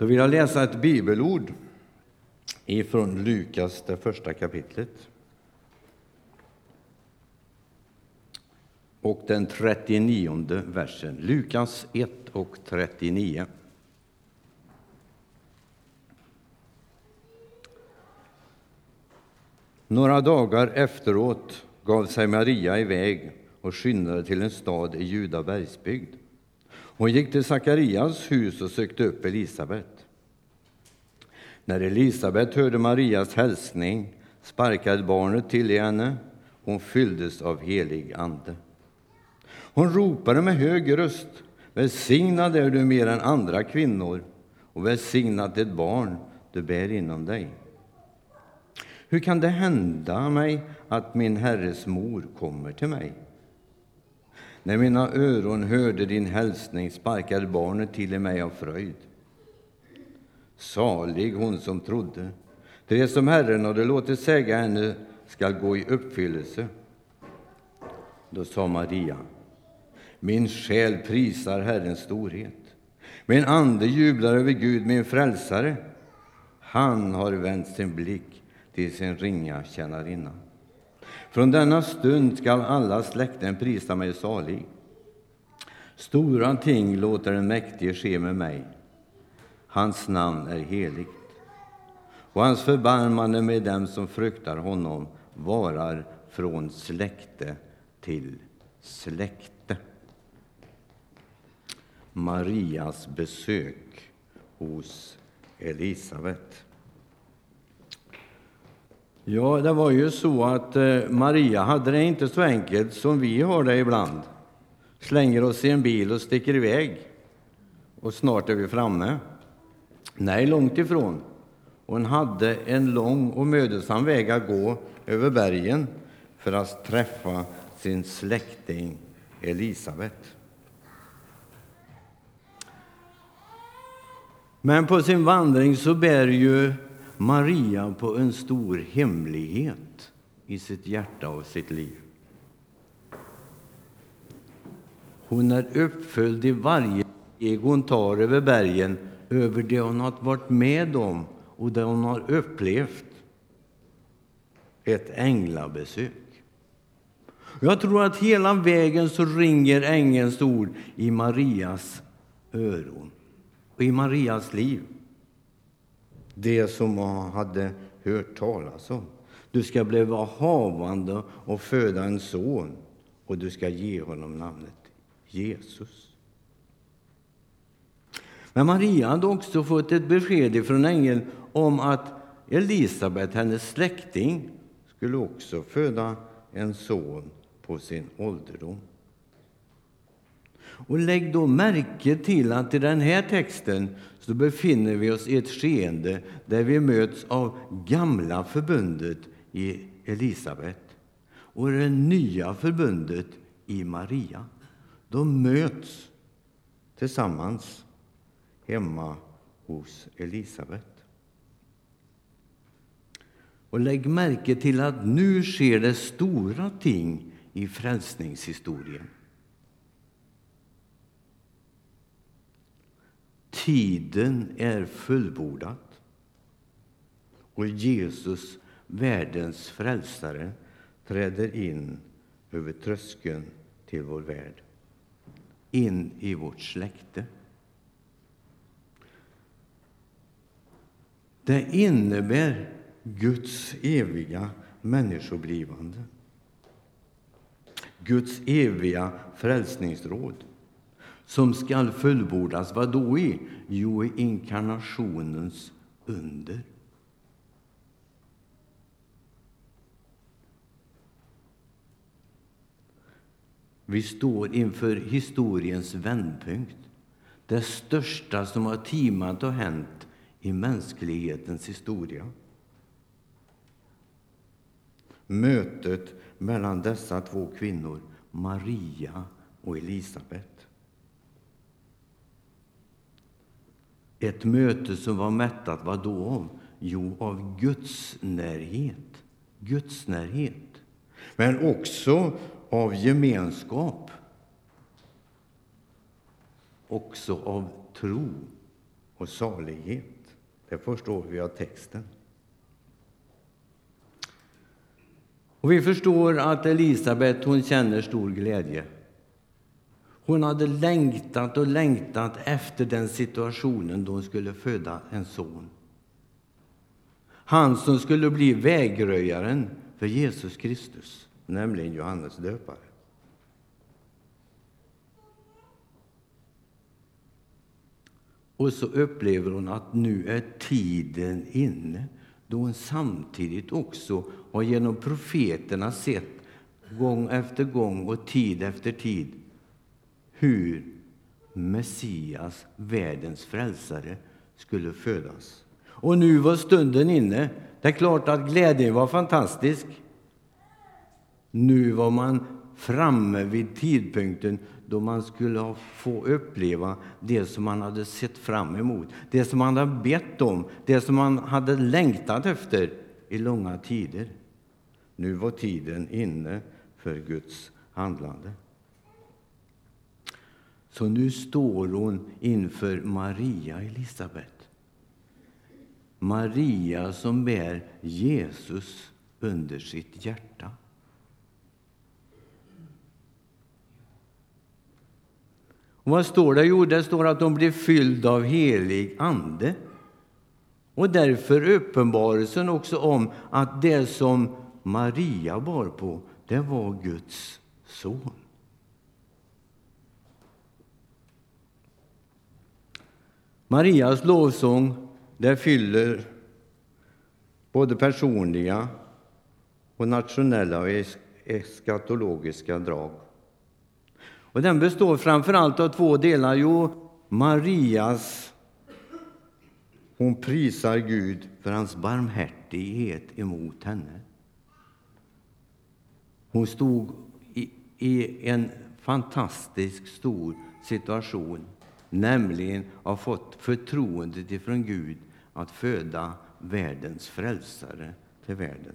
Då vill jag läsa ett bibelord ifrån Lukas, det första kapitlet. Och den 39 versen. Lukas 1 och 39. Några dagar efteråt gav sig Maria iväg och skyndade till en stad i Juda bergsbygd. Hon gick till Sakarias hus och sökte upp Elisabet. När Elisabet hörde Marias hälsning sparkade barnet till i henne. Hon fylldes av helig ande. Hon ropade med hög röst. Välsignad är du mer än andra kvinnor och välsignat det barn du bär inom dig. Hur kan det hända mig att min Herres mor kommer till mig? När mina öron hörde din hälsning sparkade barnet till i mig av fröjd. Salig hon som trodde. Det som Herren hade låtit säga henne skall gå i uppfyllelse. Då sa Maria, min själ prisar Herrens storhet. Min ande jublar över Gud, min frälsare. Han har vänt sin blick till sin ringa tjänarinna. Från denna stund skall alla släkten prisa mig salig. Stora ting låter den mäktige ske med mig. Hans namn är heligt. Och hans förbarmande med dem som fruktar honom varar från släkte till släkte. Marias besök hos Elisabet. Ja, det var ju så att eh, Maria hade det inte så enkelt som vi har det ibland. Slänger oss i en bil och sticker iväg. Och snart är vi framme. Nej, långt ifrån. Hon hade en lång och mödosam väg att gå över bergen för att träffa sin släkting Elisabet. Men på sin vandring så bär ju Maria på en stor hemlighet i sitt hjärta och sitt liv. Hon är uppföljd i varje steg hon tar över bergen över det hon har varit med om och det hon har upplevt. Ett änglabesök. Jag tror att hela vägen så ringer ängelns ord i Marias öron och i Marias liv. Det som man hade hört talas om. Du ska bli havande och föda en son och du ska ge honom namnet Jesus. Men Maria hade också fått ett besked från ängeln om att Elisabet, hennes släkting, skulle också föda en son på sin ålderdom. Och lägg då märke till att i den här texten så befinner vi oss i ett skeende där vi möts av gamla förbundet i Elisabet och det nya förbundet i Maria. De möts tillsammans hemma hos Elisabet. Och lägg märke till att nu sker det stora ting i frälsningshistorien. Tiden är fullbordad och Jesus, världens frälsare, träder in över tröskeln till vår värld, in i vårt släkte. Det innebär Guds eviga människoblivande. Guds eviga frälsningsråd som skall fullbordas. Vad då i? Jo, i inkarnationens under. Vi står inför historiens vändpunkt. Det största som har timat och hänt i mänsklighetens historia. Mötet mellan dessa två kvinnor, Maria och Elisabet. Ett möte som var mättat vad då av? Jo, av Guds närhet. Guds närhet. Men också av gemenskap. Också av tro och salighet. Det förstår vi av texten. Och vi förstår att Elisabet hon känner stor glädje. Hon hade längtat och längtat efter den situationen då hon skulle föda en son. Han som skulle bli vägröjaren för Jesus Kristus, nämligen Johannes döpare. Och så upplever hon att nu är tiden inne då hon samtidigt också har genom profeterna sett gång efter gång och tid efter tid hur Messias, världens frälsare, skulle födas. Och nu var stunden inne. Det är klart att glädjen var fantastisk. Nu var man framme vid tidpunkten då man skulle få uppleva det som man hade sett fram emot, det som man hade bett om, det som man hade längtat efter i långa tider. Nu var tiden inne för Guds handlande. Så nu står hon inför Maria Elisabet. Maria som bär Jesus under sitt hjärta. Och vad står det? Jo, det står att hon blev fylld av helig ande. Och därför uppenbarelsen också om att det som Maria bar på, det var Guds son. Marias lovsång det fyller både personliga och nationella och eskatologiska drag. Och den består framför allt av två delar. Jo, Marias hon prisar Gud för hans barmhärtighet emot henne. Hon stod i, i en fantastisk stor situation, nämligen har fått förtroendet ifrån Gud att föda världens frälsare till världen.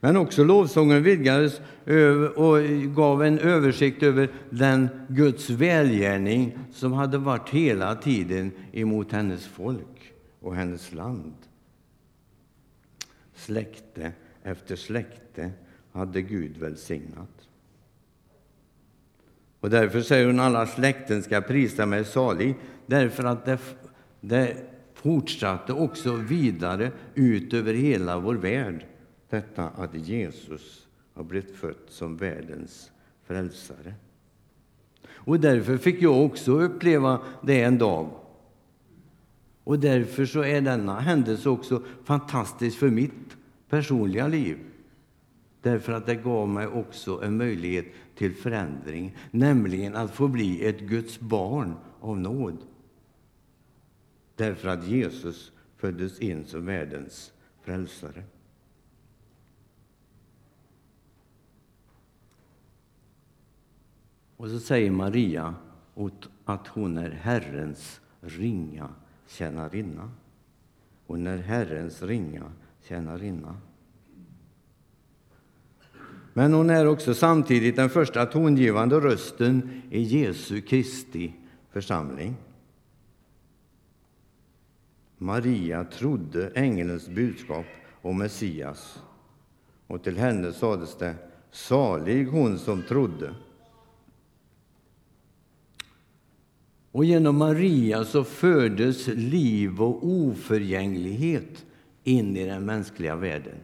Men också lovsången vidgades och gav en översikt över den Guds välgärning som hade varit hela tiden emot hennes folk och hennes land. Släkte efter släkte hade Gud välsignat. Och därför säger hon alla släkten ska prisa mig salig, därför att det, det fortsatte också vidare ut över hela vår värld detta att Jesus har blivit född som världens frälsare. Och därför fick jag också uppleva det en dag. Och därför så är denna händelse också fantastisk för mitt personliga liv. Därför att det gav mig också en möjlighet till förändring, nämligen att få bli ett Guds barn av nåd. Därför att Jesus föddes in som världens frälsare. Och så säger Maria att hon är Herrens ringa tjänarinna. Hon är Herrens ringa tjänarinna. Men hon är också samtidigt den första tongivande rösten i Jesu Kristi församling. Maria trodde ängelns budskap om Messias och till henne sades det salig hon som trodde Och genom Maria så fördes liv och oförgänglighet in i den mänskliga världen.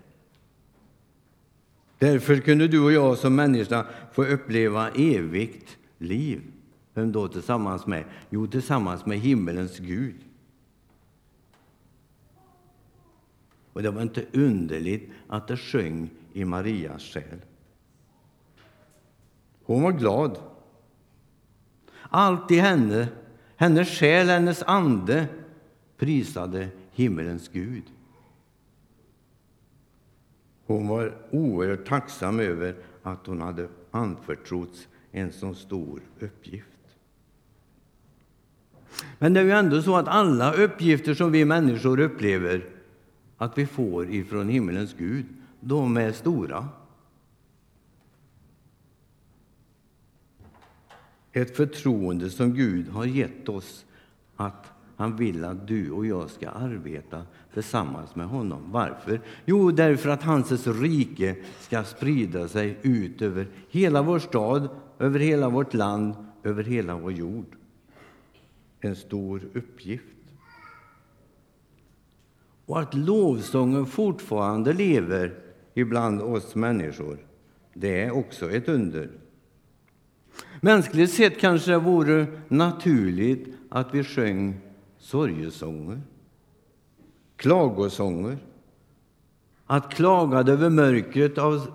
Därför kunde du och jag som människa få uppleva evigt liv. Vem då tillsammans med? Jo, tillsammans med himmelens Gud. Och det var inte underligt att det sjöng i Marias själ. Hon var glad. Allt i henne hennes själ, hennes ande prisade himmelens Gud. Hon var oerhört tacksam över att hon hade anförtrotts en så stor uppgift. Men det är ju ändå så att alla uppgifter som vi människor upplever att vi får ifrån himmelens Gud, de är stora. Ett förtroende som Gud har gett oss att han vill att du och jag ska arbeta tillsammans med honom. Varför? Jo, därför att hans rike ska sprida sig ut över hela vår stad, över hela vårt land, över hela vår jord. En stor uppgift. Och att lovsången fortfarande lever ibland oss människor, det är också ett under. Mänskligt sett kanske det vore naturligt att vi sjöng sorgesånger, klagosånger, att klaga över mörkret, av,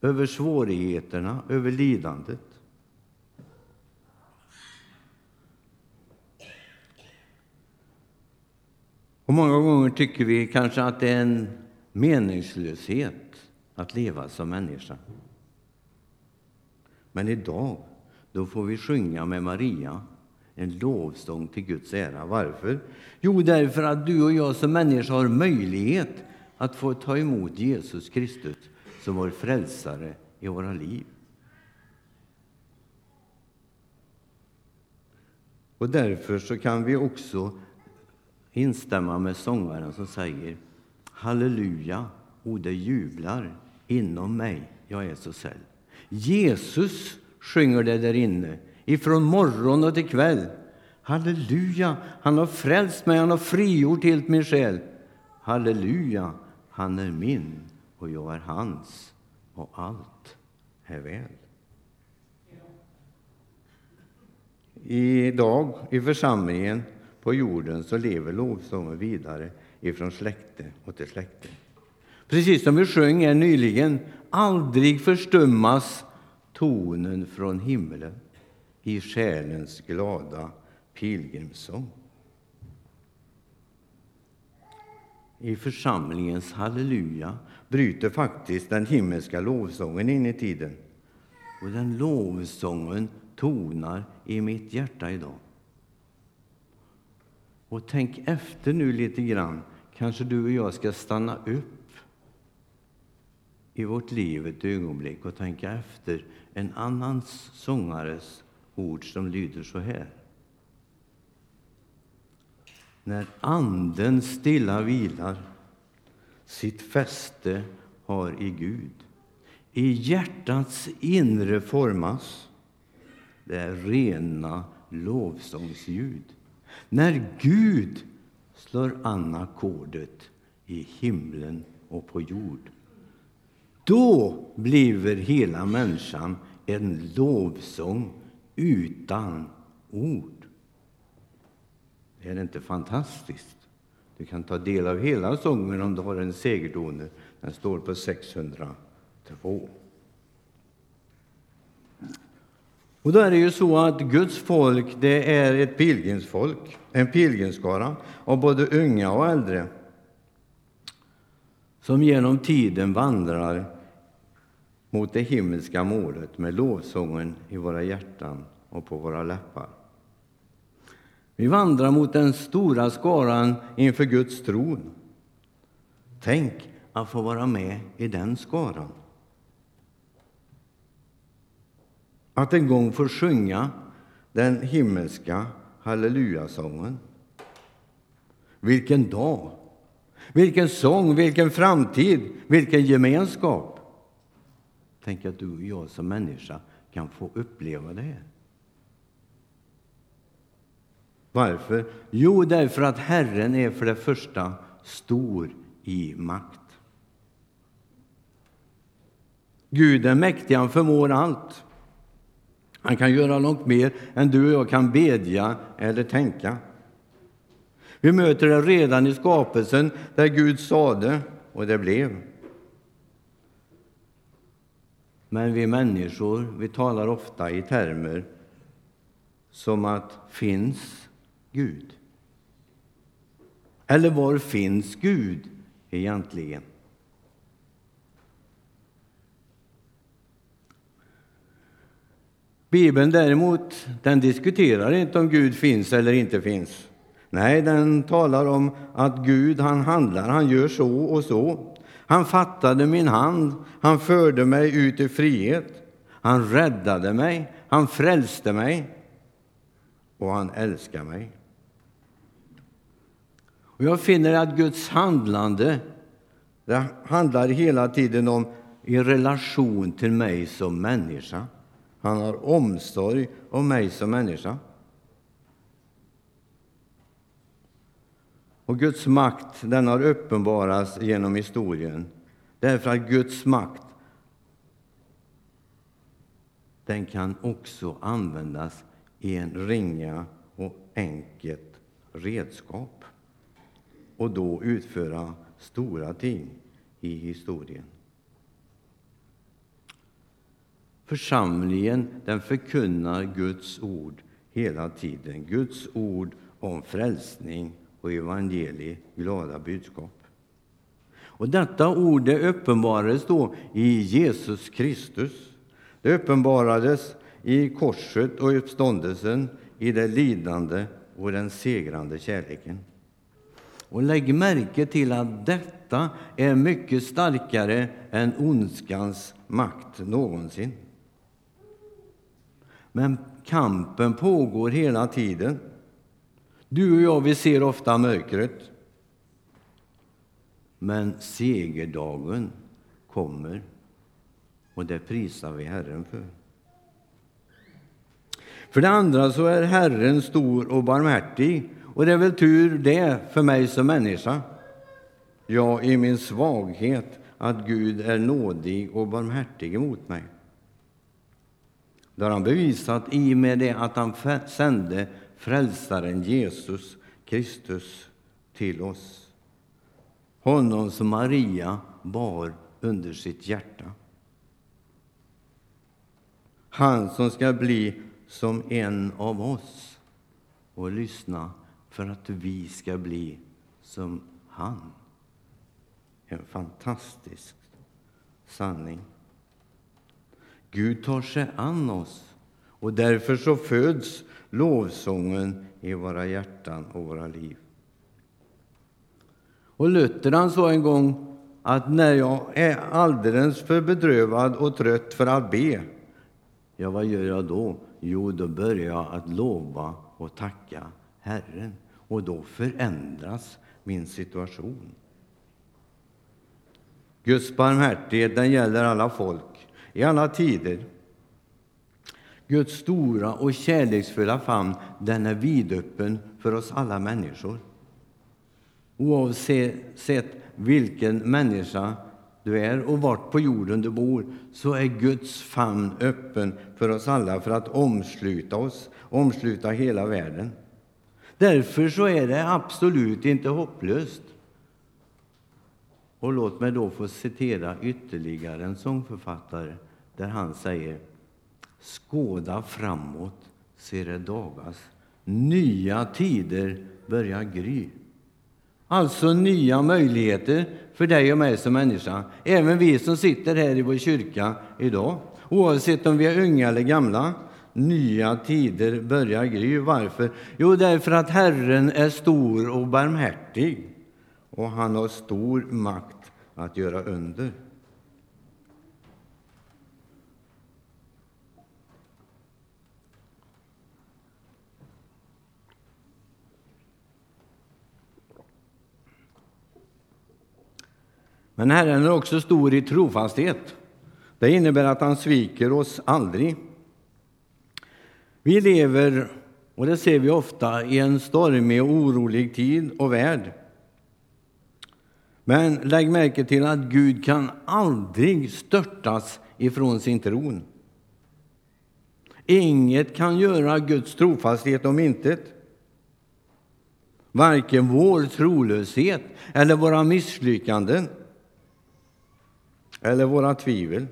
över svårigheterna, över lidandet. Och många gånger tycker vi kanske att det är en meningslöshet att leva som människa. Men idag då får vi sjunga med Maria en lovsång till Guds ära. Varför? Jo, därför att du och jag som människa har möjlighet att få ta emot Jesus Kristus som vår frälsare i våra liv. Och därför så kan vi också instämma med sångaren som säger Halleluja, o det jublar inom mig, jag är så säll. Jesus sjunger det där inne, ifrån morgon och till kväll. Halleluja, han har frälst mig, han har frigjort helt min själ. Halleluja, han är min och jag är hans och allt är väl. Idag i församlingen på jorden så lever lovsången vidare ifrån släkte och till släkte. Precis som vi sjöng här nyligen, aldrig förstummas tonen från himlen i själens glada pilgrimssång. I församlingens halleluja bryter faktiskt den himmelska lovsången in i tiden. Och den lovsången tonar i mitt hjärta idag. Och tänk efter nu lite grann. Kanske du och jag ska stanna upp i vårt liv ett ögonblick och tänka efter en annan sångares ord som lyder så här. När anden stilla vilar, sitt fäste har i Gud, i hjärtats inre formas det rena lovsångsljud. När Gud slår an ackordet i himlen och på jord då blir hela människan en lovsång utan ord. Är det inte fantastiskt? Du kan ta del av hela sången om du har en segerdoner. Den står på 602. Och då är det ju så att Guds folk det är ett pilgrimsfolk, en pilgrimsskara av både unga och äldre som genom tiden vandrar mot det himmelska målet med lovsången i våra hjärtan och på våra läppar. Vi vandrar mot den stora skaran inför Guds tron. Tänk att få vara med i den skaran. Att en gång få sjunga den himmelska hallelujasången. Vilken dag! Vilken sång, vilken framtid, vilken gemenskap! Tänk att du och jag som människa kan få uppleva det här. Varför? Jo, därför att Herren är för det första stor i makt. Gud är mäktig, han förmår allt. Han kan göra långt mer än du och jag kan bedja eller tänka. Vi möter det redan i skapelsen, där Gud sade och det blev. Men vi människor vi talar ofta i termer som att finns Gud? Eller var finns Gud egentligen? Bibeln däremot, den diskuterar inte om Gud finns eller inte finns. Nej, den talar om att Gud han handlar, han gör så och så. Han fattade min hand, han förde mig ut i frihet. Han räddade mig, han frälste mig och han älskar mig. Och jag finner att Guds handlande det handlar hela tiden om i relation till mig som människa. Han har omsorg om mig som människa. Och Guds makt den har uppenbarats genom historien därför att Guds makt den kan också användas i en ringa och enkelt redskap och då utföra stora ting i historien. Församlingen den förkunnar Guds ord hela tiden. Guds ord om frälsning och evangeliet, glada budskap. Och detta ord det uppenbarades då i Jesus Kristus. Det uppenbarades i korset och uppståndelsen, i det lidande och den segrande kärleken. Och lägg märke till att detta är mycket starkare än ondskans makt någonsin. Men kampen pågår hela tiden. Du och jag, vi ser ofta mörkret. Men segerdagen kommer, och det prisar vi Herren för. För det andra så är Herren stor och barmhärtig, och det är väl tur det för mig som människa. Ja, i min svaghet, att Gud är nådig och barmhärtig emot mig. Det har han bevisat i och med det att han sände frälsaren Jesus Kristus till oss. Honom som Maria bar under sitt hjärta. Han som ska bli som en av oss och lyssna för att vi ska bli som han. En fantastisk sanning. Gud tar sig an oss och därför så föds lovsången i våra hjärtan och våra liv. Och Luther han sa en gång att när jag är alldeles för bedrövad och trött för att be, ja, vad gör jag då? Jo, då börjar jag att lova och tacka Herren och då förändras min situation. Guds barmhärtighet den gäller alla folk, i alla tider. Guds stora och kärleksfulla famn den är vidöppen för oss alla människor. Oavsett vilken människa du är och vart på jorden du bor så är Guds famn öppen för oss alla för att omsluta oss, omsluta hela världen. Därför så är det absolut inte hopplöst. Och låt mig då få citera ytterligare en sångförfattare där han säger Skåda framåt, se det dagas. Nya tider börjar gry. Alltså nya möjligheter för dig och mig som människa. Även vi som sitter här i vår kyrka idag. Oavsett om vi är unga eller gamla. Nya tider börjar gry. Varför? Jo, därför att Herren är stor och barmhärtig och han har stor makt att göra under. Men Herren är också stor i trofasthet. Det innebär att han sviker oss aldrig. Vi lever, och det ser vi ofta, i en stormig och orolig tid och värld. Men lägg märke till att Gud kan aldrig störtas ifrån sin tron. Inget kan göra Guds trofasthet om intet. Varken vår trolöshet eller våra misslyckanden eller våra tvivel.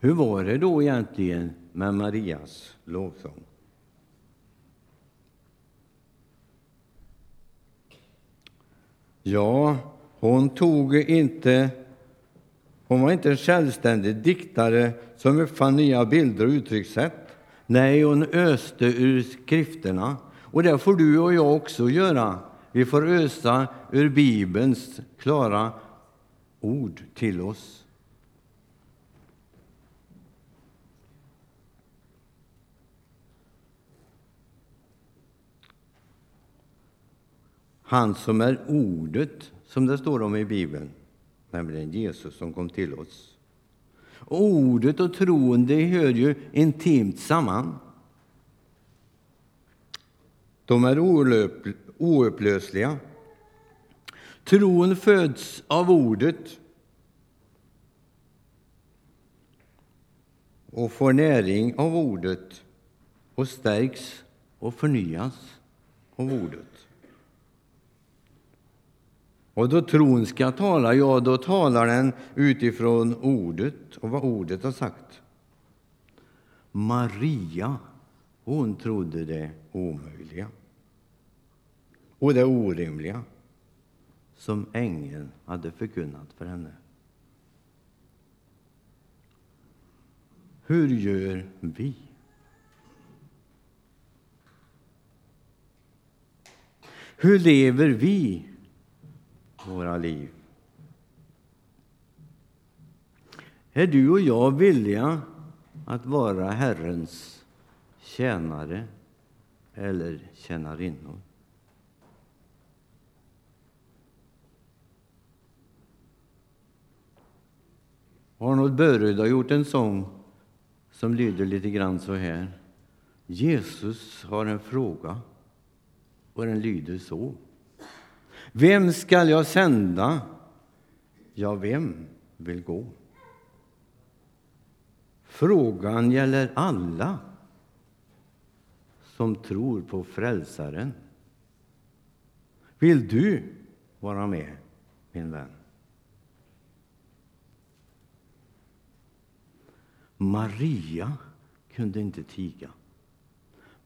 Hur var det då egentligen med Marias lovsång? Ja, hon tog inte hon var inte en självständig diktare som uppfann nya bilder och uttryckssätt. Nej, hon öste ur skrifterna. Och det får du och jag också göra. Vi får ösa ur Bibelns klara ord till oss. Han som är ordet, som det står om i Bibeln, nämligen Jesus som kom till oss. ordet och tron det hör ju intimt samman. De är oupplösliga. Tron föds av ordet och får näring av ordet och stärks och förnyas av ordet. Och då tron ska tala, ja, då talar den utifrån ordet och vad ordet har sagt. Maria, hon trodde det omöjliga och det orimliga som ängeln hade förkunnat för henne. Hur gör vi? Hur lever vi våra liv? Är du och jag villiga att vara Herrens tjänare eller tjänarinnor? Arnold Börud har gjort en sång som lyder lite grann så här. Jesus har en fråga och den lyder så. Vem skall jag sända? Ja, vem vill gå? Frågan gäller alla som tror på Frälsaren. Vill du vara med, min vän? Maria kunde inte tiga.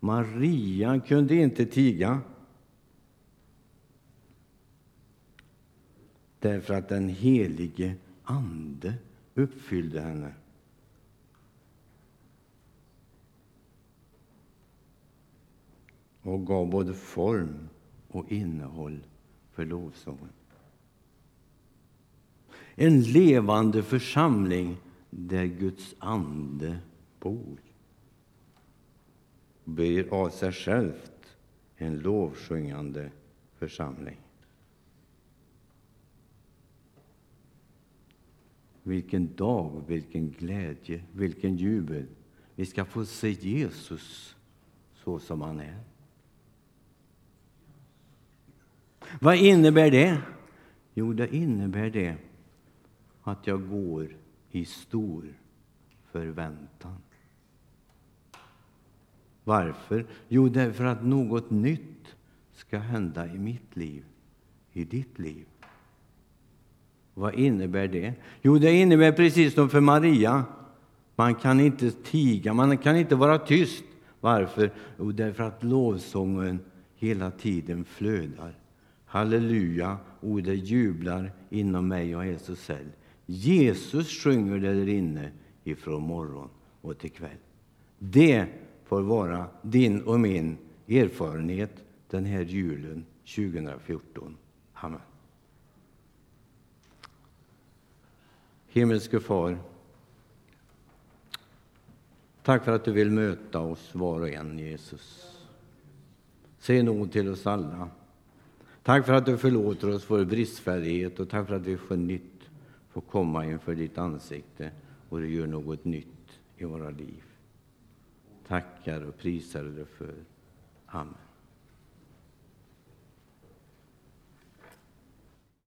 Maria kunde inte tiga därför att den helige Ande uppfyllde henne. och gav både form och innehåll för lovsången. En levande församling där Guds ande bor blir av sig självt en lovsjungande församling. Vilken dag, vilken glädje, vilken jubel! Vi ska få se Jesus så som han är. Vad innebär det? Jo, det innebär det att jag går i stor förväntan. Varför? Jo, därför att något nytt ska hända i mitt liv, i ditt liv. Vad innebär det? Jo, det innebär precis som för Maria. Man kan inte tiga, man kan inte vara tyst. Varför? Jo, därför att lovsången hela tiden flödar. Halleluja, o det jublar inom mig och Jesus själv. cell. Jesus sjunger där inne ifrån morgon och till kväll. Det får vara din och min erfarenhet den här julen 2014. Amen. Himmelske Far, tack för att du vill möta oss var och en, Jesus. Säg nåd till oss alla. Tack för att du förlåter oss vår bristfällighet och tack för att vi får nytt får komma inför ditt ansikte och du gör något nytt i våra liv. Tackar och prisar dig för. Amen.